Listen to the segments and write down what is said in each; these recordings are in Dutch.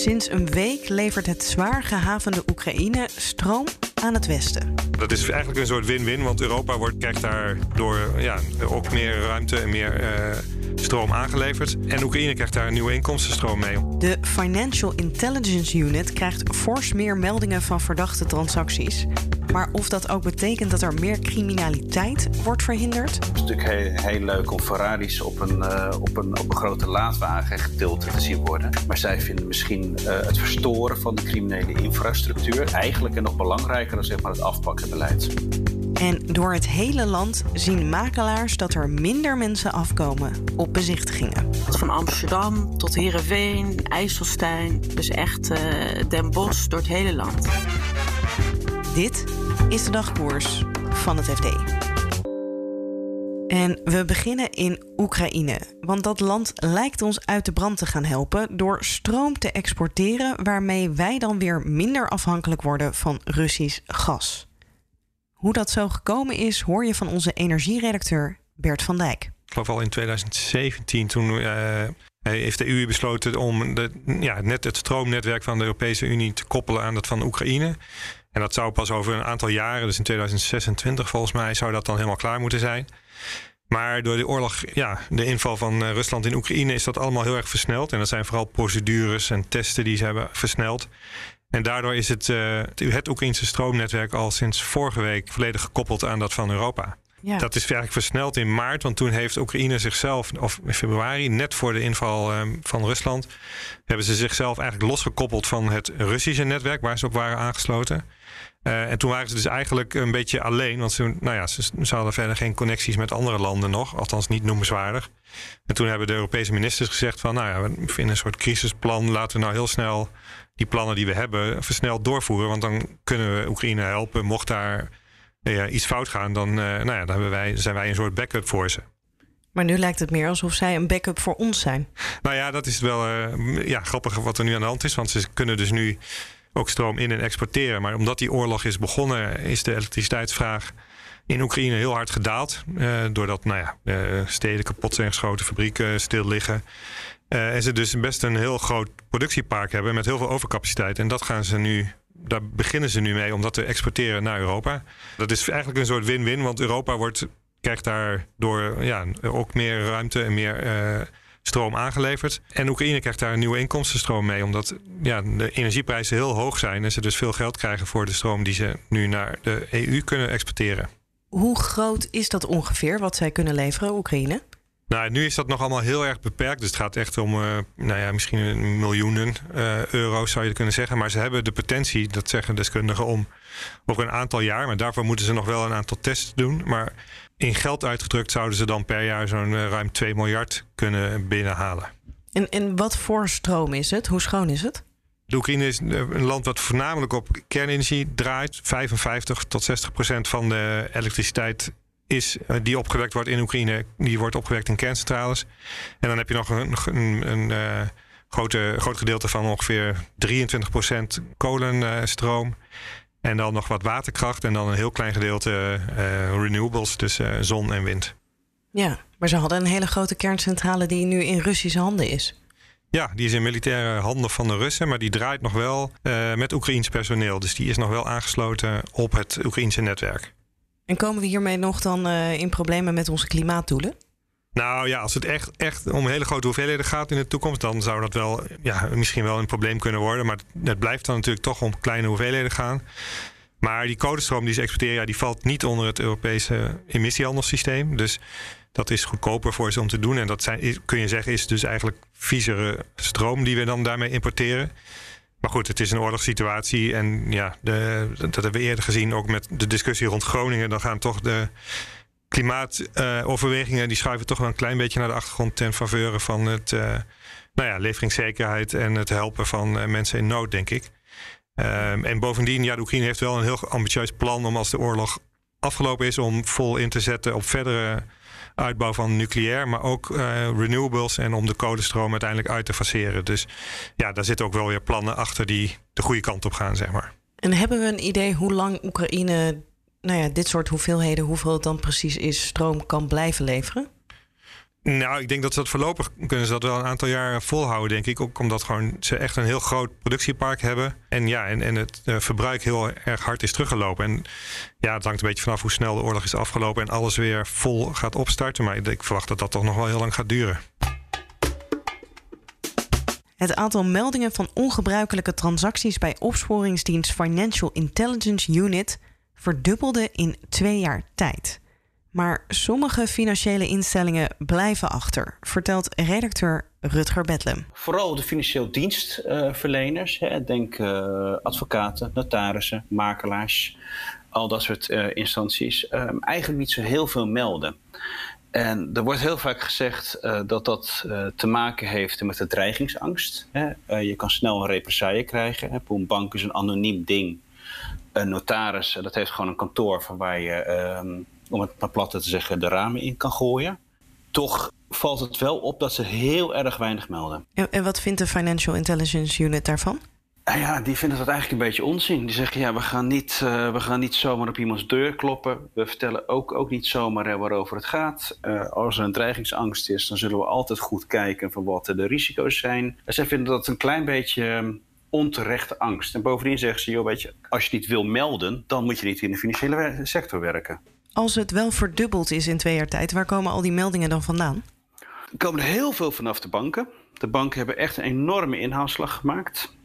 Sinds een week levert het zwaar gehavende Oekraïne stroom aan het Westen. Dat is eigenlijk een soort win-win, want Europa wordt, krijgt daardoor ja, ook meer ruimte en meer uh, stroom aangeleverd. En Oekraïne krijgt daar een nieuwe inkomstenstroom mee. De Financial Intelligence Unit krijgt fors meer meldingen van verdachte transacties. Maar of dat ook betekent dat er meer criminaliteit wordt verhinderd? Het is natuurlijk heel, heel leuk om Ferraris op een, uh, op, een, op een grote laadwagen getild te zien worden. Maar zij vinden misschien uh, het verstoren van de criminele infrastructuur eigenlijk en nog belangrijker dan zeg maar, het afpakkenbeleid. En door het hele land zien makelaars dat er minder mensen afkomen op bezichtigingen. Van Amsterdam tot Heerenveen, IJsselstein, dus echt uh, Den Bosch door het hele land. Dit is de dagkoers van het FD. En we beginnen in Oekraïne, want dat land lijkt ons uit de brand te gaan helpen door stroom te exporteren waarmee wij dan weer minder afhankelijk worden van Russisch gas. Hoe dat zo gekomen is, hoor je van onze energieredacteur Bert van Dijk. Ik geloof al in 2017, toen uh, heeft de EU besloten om de, ja, net het stroomnetwerk van de Europese Unie te koppelen aan dat van Oekraïne. En dat zou pas over een aantal jaren, dus in 2026 volgens mij, zou dat dan helemaal klaar moeten zijn. Maar door de oorlog, ja, de inval van eh, Rusland in Oekraïne is dat allemaal heel erg versneld. En dat zijn vooral procedures en testen die ze hebben versneld. En daardoor is het, uh, het Oekraïnse stroomnetwerk al sinds vorige week volledig gekoppeld aan dat van Europa. Ja. Dat is eigenlijk versneld in maart, want toen heeft Oekraïne zichzelf, of in februari, net voor de inval um, van Rusland, hebben ze zichzelf eigenlijk losgekoppeld van het Russische netwerk waar ze op waren aangesloten. Uh, en toen waren ze dus eigenlijk een beetje alleen, want ze, nou ja, ze, ze, hadden verder geen connecties met andere landen nog, althans niet noemenswaardig. En toen hebben de Europese ministers gezegd van, nou ja, we vinden een soort crisisplan, laten we nou heel snel die plannen die we hebben versneld doorvoeren, want dan kunnen we Oekraïne helpen mocht daar ja, iets fout gaan, dan, uh, nou ja, dan wij, zijn wij een soort backup voor ze. Maar nu lijkt het meer alsof zij een backup voor ons zijn. Nou ja, dat is wel uh, ja, grappig wat er nu aan de hand is. Want ze kunnen dus nu ook stroom in- en exporteren. Maar omdat die oorlog is begonnen, is de elektriciteitsvraag in Oekraïne heel hard gedaald. Uh, doordat nou ja, de steden kapot zijn geschoten, fabrieken stil liggen. Uh, en ze dus best een heel groot productiepark hebben met heel veel overcapaciteit. En dat gaan ze nu daar beginnen ze nu mee om dat te exporteren naar Europa. Dat is eigenlijk een soort win-win, want Europa wordt, krijgt daardoor ja, ook meer ruimte en meer uh, stroom aangeleverd. En Oekraïne krijgt daar een nieuwe inkomstenstroom mee, omdat ja, de energieprijzen heel hoog zijn en ze dus veel geld krijgen voor de stroom die ze nu naar de EU kunnen exporteren. Hoe groot is dat ongeveer wat zij kunnen leveren, Oekraïne? Nou, nu is dat nog allemaal heel erg beperkt. Dus het gaat echt om, uh, nou ja, misschien miljoenen uh, euro's zou je kunnen zeggen. Maar ze hebben de potentie, dat zeggen deskundigen, om over een aantal jaar. Maar daarvoor moeten ze nog wel een aantal tests doen. Maar in geld uitgedrukt zouden ze dan per jaar zo'n uh, ruim 2 miljard kunnen binnenhalen. En, en wat voor stroom is het? Hoe schoon is het? De Oekraïne is een land wat voornamelijk op kernenergie draait. 55 tot 60 procent van de elektriciteit is, uh, die opgewekt wordt in Oekraïne, die wordt opgewekt in kerncentrales. En dan heb je nog een, een, een uh, grote, groot gedeelte van ongeveer 23% kolenstroom. En dan nog wat waterkracht en dan een heel klein gedeelte renewables, dus zon en wind. Ja, maar ze hadden een hele grote kerncentrale die nu in Russische handen is. Ja, die is in militaire handen van de Russen, maar die draait nog wel uh, met Oekraïns personeel. Dus die is nog wel aangesloten op het Oekraïnse netwerk. En komen we hiermee nog dan uh, in problemen met onze klimaatdoelen? Nou ja, als het echt, echt om hele grote hoeveelheden gaat in de toekomst, dan zou dat wel ja, misschien wel een probleem kunnen worden. Maar het blijft dan natuurlijk toch om kleine hoeveelheden gaan. Maar die kodestroom die ze exporteren, ja, die valt niet onder het Europese emissiehandelssysteem. Dus dat is goedkoper voor ze om te doen. En dat zijn, kun je zeggen, is dus eigenlijk viezere stroom die we dan daarmee importeren. Maar goed, het is een oorlogssituatie. En ja, de, dat hebben we eerder gezien ook met de discussie rond Groningen. Dan gaan toch de, klimaatoverwegingen die schuiven toch wel een klein beetje naar de achtergrond ten faveur van het, uh, nou ja, leveringszekerheid en het helpen van uh, mensen in nood, denk ik. Um, en bovendien, ja, de Oekraïne heeft wel een heel ambitieus plan om als de oorlog afgelopen is, om vol in te zetten op verdere uitbouw van nucleair, maar ook uh, renewables en om de kolenstroom uiteindelijk uit te faceren. Dus ja, daar zitten ook wel weer plannen achter die de goede kant op gaan, zeg maar. En hebben we een idee hoe lang Oekraïne nou ja, dit soort hoeveelheden, hoeveel het dan precies is, stroom kan blijven leveren? Nou, ik denk dat ze dat voorlopig kunnen ze dat wel een aantal jaar volhouden, denk ik. Ook omdat gewoon ze echt een heel groot productiepark hebben. En ja, en, en het uh, verbruik heel erg hard is teruggelopen. En ja, het hangt een beetje vanaf hoe snel de oorlog is afgelopen en alles weer vol gaat opstarten. Maar ik verwacht dat dat toch nog wel heel lang gaat duren. Het aantal meldingen van ongebruikelijke transacties bij opsporingsdienst Financial Intelligence Unit verdubbelde in twee jaar tijd. Maar sommige financiële instellingen blijven achter, vertelt redacteur Rutger Bedlem. Vooral de financieel dienstverleners, denk uh, advocaten, notarissen, makelaars, al dat soort uh, instanties, uh, eigenlijk niet zo heel veel melden. En er wordt heel vaak gezegd uh, dat dat te maken heeft met de dreigingsangst. Hè? Je kan snel een represaille krijgen. Hè? Een bank is een anoniem ding. Een notaris, dat heeft gewoon een kantoor van waar je, ehm, om het maar plat te zeggen, de ramen in kan gooien. Toch valt het wel op dat ze heel erg weinig melden. En, en wat vindt de Financial Intelligence Unit daarvan? Nou ja, die vinden dat eigenlijk een beetje onzin. Die zeggen, ja, we gaan niet, uh, we gaan niet zomaar op iemands deur kloppen. We vertellen ook, ook niet zomaar hè, waarover het gaat. Uh, als er een dreigingsangst is, dan zullen we altijd goed kijken van wat de risico's zijn. En zij vinden dat een klein beetje ehm, onterechte angst. En bovendien zeggen ze, joh, weet je, als je niet wil melden, dan moet je niet in de financiële sector werken. Als het wel verdubbeld is in twee jaar tijd, waar komen al die meldingen dan vandaan? Er komen er heel veel vanaf de banken. De banken hebben echt een enorme inhaalslag gemaakt.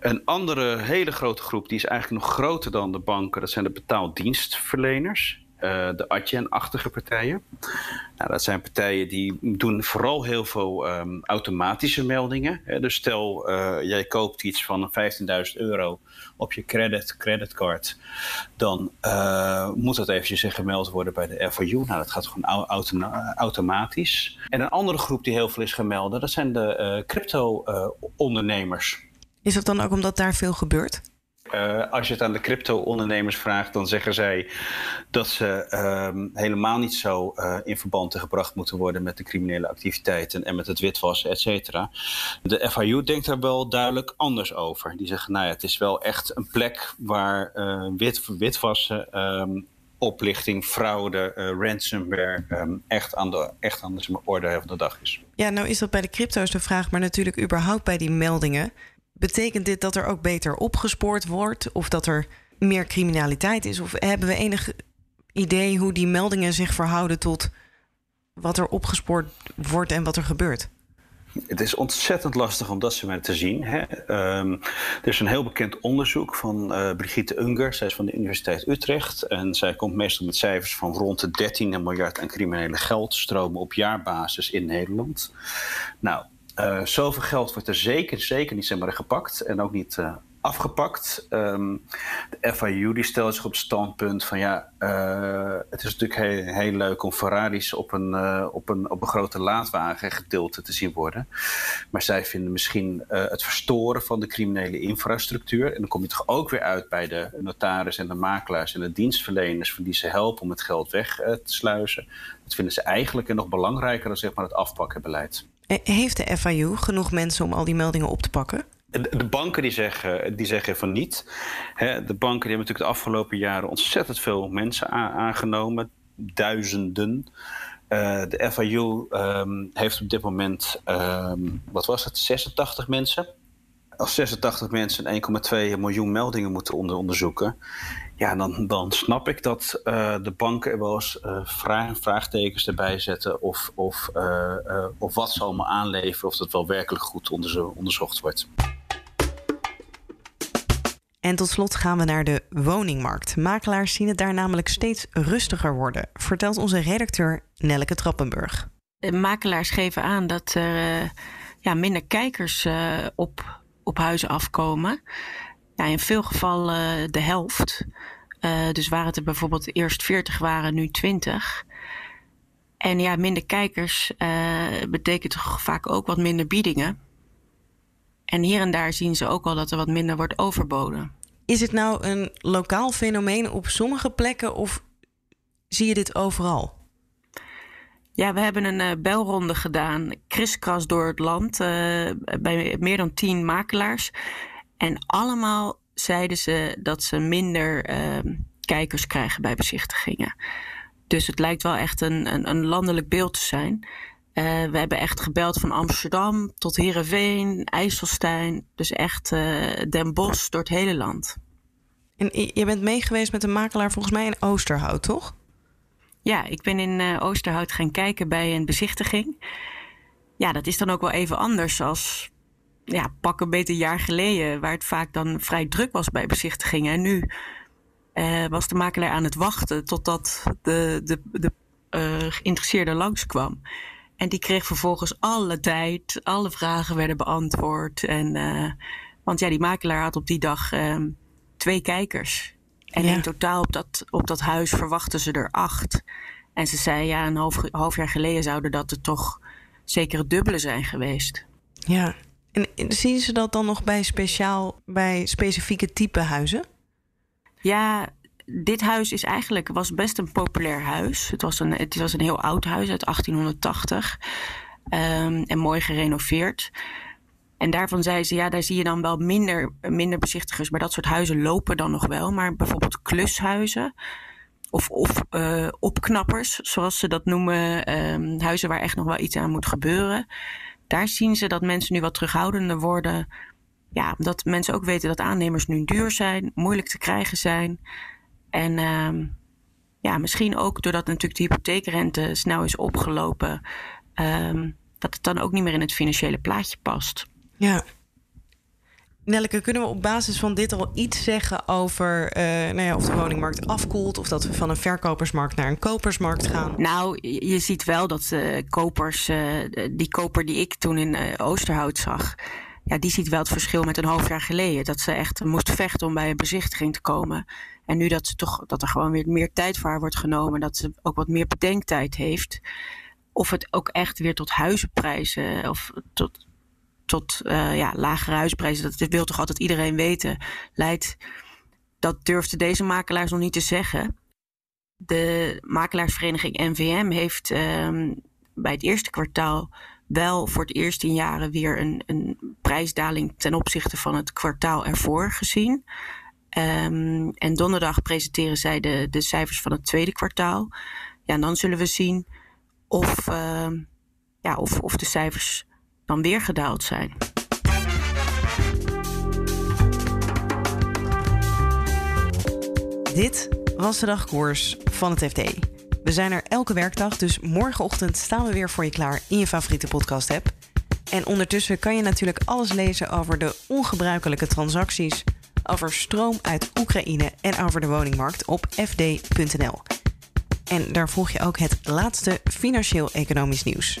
Een andere hele grote groep, die is eigenlijk nog groter dan de banken, dat zijn de betaaldienstverleners. Uh, de Adyen-achtige partijen. Nou, dat zijn partijen die doen vooral heel veel um, automatische meldingen. Hè. Dus stel, uh, jij koopt iets van 15.000 euro op je credit, creditcard. Dan uh, moet dat eventjes gemeld worden bij de FIU. Nou, dat gaat gewoon automatisch. En een andere groep die heel veel is gemeld, dat zijn de crypto-ondernemers. Is dat dan ook omdat daar veel gebeurt? Uh, als je het aan de crypto-ondernemers vraagt, dan zeggen zij dat ze uh, helemaal niet zo uh, in verband gebracht moeten worden met de criminele activiteiten en met het witwassen, et cetera. De FIU denkt daar wel duidelijk anders over. Die zeggen, nou ja, het is wel echt een plek waar eh, wit, witwassen, um, oplichting, fraude, ransomware um, echt aan de, echt aan de orde van de dag is. Ja, nou is dat bij de crypto's de vraag, maar natuurlijk überhaupt bij die meldingen. Betekent dit dat er ook beter opgespoord wordt? Of dat er meer criminaliteit is? Of hebben we enig idee hoe die meldingen zich verhouden tot wat er opgespoord wordt en wat er gebeurt? Het is ontzettend lastig om dat te zien. Hè. Um, er is een heel bekend onderzoek van uh, Brigitte Unger. Zij is van de Universiteit Utrecht. En zij komt meestal met cijfers van rond de 13 miljard aan criminele geldstromen op jaarbasis in Nederland. Nou, uh, zoveel geld wordt er zeker, zeker niet zomaar gepakt en ook niet uh, afgepakt. Um, de FIU die stelt zich op het standpunt van ja, uh, het is natuurlijk heel, heel, leuk om Ferraris op een, op, een, op een grote laadwagen gedeelte te zien worden. Maar zij vinden misschien het verstoren van de criminele infrastructuur. En dan kom je toch ook weer uit bij de notaris en de makelaars en de dienstverleners van die ze helpen om het geld weg te sluizen. Dat vinden ze eigenlijk nog belangrijker dan zeg maar het afpakkenbeleid. Heeft de FIU genoeg mensen om al die meldingen op te pakken? De banken die zeggen, die zeggen van niet. De banken die hebben natuurlijk de afgelopen jaren ontzettend veel mensen aangenomen. Duizenden. Uh, de FIU ehm, heeft op dit moment, um, wat was het, 86 mensen. Als 86 mensen 1,2 miljoen meldingen moeten onder onderzoeken ja, dan, dan snap ik dat uh, de banken er wel eens uh, vraag, vraagtekens erbij zetten of, of, uh, of wat ze allemaal aanleveren, of dat wel werkelijk goed onderzo onderzocht wordt. En tot slot gaan we naar de woningmarkt. Makelaars zien het daar namelijk steeds rustiger worden, vertelt onze redacteur Nelleke Trappenburg. De makelaars geven aan dat er ja, minder kijkers op, op huizen afkomen. Ja, in veel gevallen de helft. dus waar het er bijvoorbeeld eerst 40 waren, nu 20. En ja, minder kijkers uh, betekent vaak ook wat minder biedingen. En hier en daar zien ze ook al dat er wat minder wordt overboden. Is het nou een lokaal fenomeen op sommige plekken of zie je dit overal? Ja, we hebben een uh, belronde gedaan, kriskras door het land, uh, bij meer dan tien makelaars. En allemaal zeiden ze dat ze minder uh, kijkers krijgen bij bezichtigingen. Dus het lijkt wel echt een, een, een landelijk beeld te zijn. Uh, we hebben echt gebeld van Amsterdam tot Heerenveen, IJsselstein. Dus echt Den Bosch door het hele land. En je bent meegeweest met een makelaar volgens mij in Oosterhout, toch? Ja, ik ben in uh, Oosterhout gaan kijken bij een bezichtiging. Ja, dat is dan ook wel even anders als ja, pak een beter jaar geleden... waar het vaak dan vrij druk was bij bezichtigingen. En nu uh, was de makelaar aan het wachten totdat de, de, de uh, geïnteresseerde langskwam. En die kreeg vervolgens alle tijd, alle vragen werden beantwoord. En, want ja, die makelaar had op die dag uh, twee kijkers. En ja. in totaal op dat, op dat huis verwachten ze er acht. En ze zei, ja, een half, half jaar geleden zouden dat er toch zeker het dubbele zijn geweest. Ja, en zien ze dat dan nog bij speciaal, bij specifieke type huizen? Ja, dit huis is eigenlijk, was best een populair huis. Het was een, het was een heel oud huis uit 1880 um, en mooi gerenoveerd. En daarvan zei ze, ja, daar zie je dan wel minder, minder bezichtigers. Maar dat soort huizen lopen dan nog wel. Maar bijvoorbeeld klushuizen of, of uh, opknappers, zoals ze dat noemen. Um, huizen waar echt nog wel iets aan moet gebeuren. Daar zien ze dat mensen nu wat terughoudender worden. Ja, omdat mensen ook weten dat aannemers nu duur zijn, moeilijk te krijgen zijn. En um, ja, misschien ook doordat natuurlijk de hypotheekrente snel is opgelopen, um, dat het dan ook niet meer in het financiële plaatje past. Ja. Nelleke, kunnen we op basis van dit al iets zeggen over uh, nou ja, of de woningmarkt afkoelt of dat we van een verkopersmarkt naar een kopersmarkt gaan? Nou, je ziet wel dat uh, kopers, uh, die koper die ik toen in Oosterhout zag, ja, die ziet wel het verschil met een half jaar geleden. Dat ze echt moest vechten om bij een bezichtiging te komen. En nu dat, ze toch, dat er gewoon weer meer tijd voor haar wordt genomen. Dat ze ook wat meer bedenktijd heeft. Of het ook echt weer tot huizenprijzen of tot, tot uh, ja, lagere huisprijzen. Dat wil toch altijd iedereen weten. Leidt. Dat durfde deze makelaars nog niet te zeggen. De makelaarsvereniging NVM heeft um, bij het eerste kwartaal wel voor het eerst in jaren weer een, een prijsdaling ten opzichte van het kwartaal ervoor gezien. Um, en donderdag presenteren zij de, de cijfers van het tweede kwartaal. Ja, en dan zullen we zien of, uh, ja, of, of de cijfers weer gedaald zijn. Dit was de dagkoers van het FD. We zijn er elke werkdag, dus morgenochtend staan we weer voor je klaar in je favoriete podcast-app. En ondertussen kan je natuurlijk alles lezen over de ongebruikelijke transacties, over stroom uit Oekraïne en over de woningmarkt op fd.nl. En daar volg je ook het laatste financieel-economisch nieuws.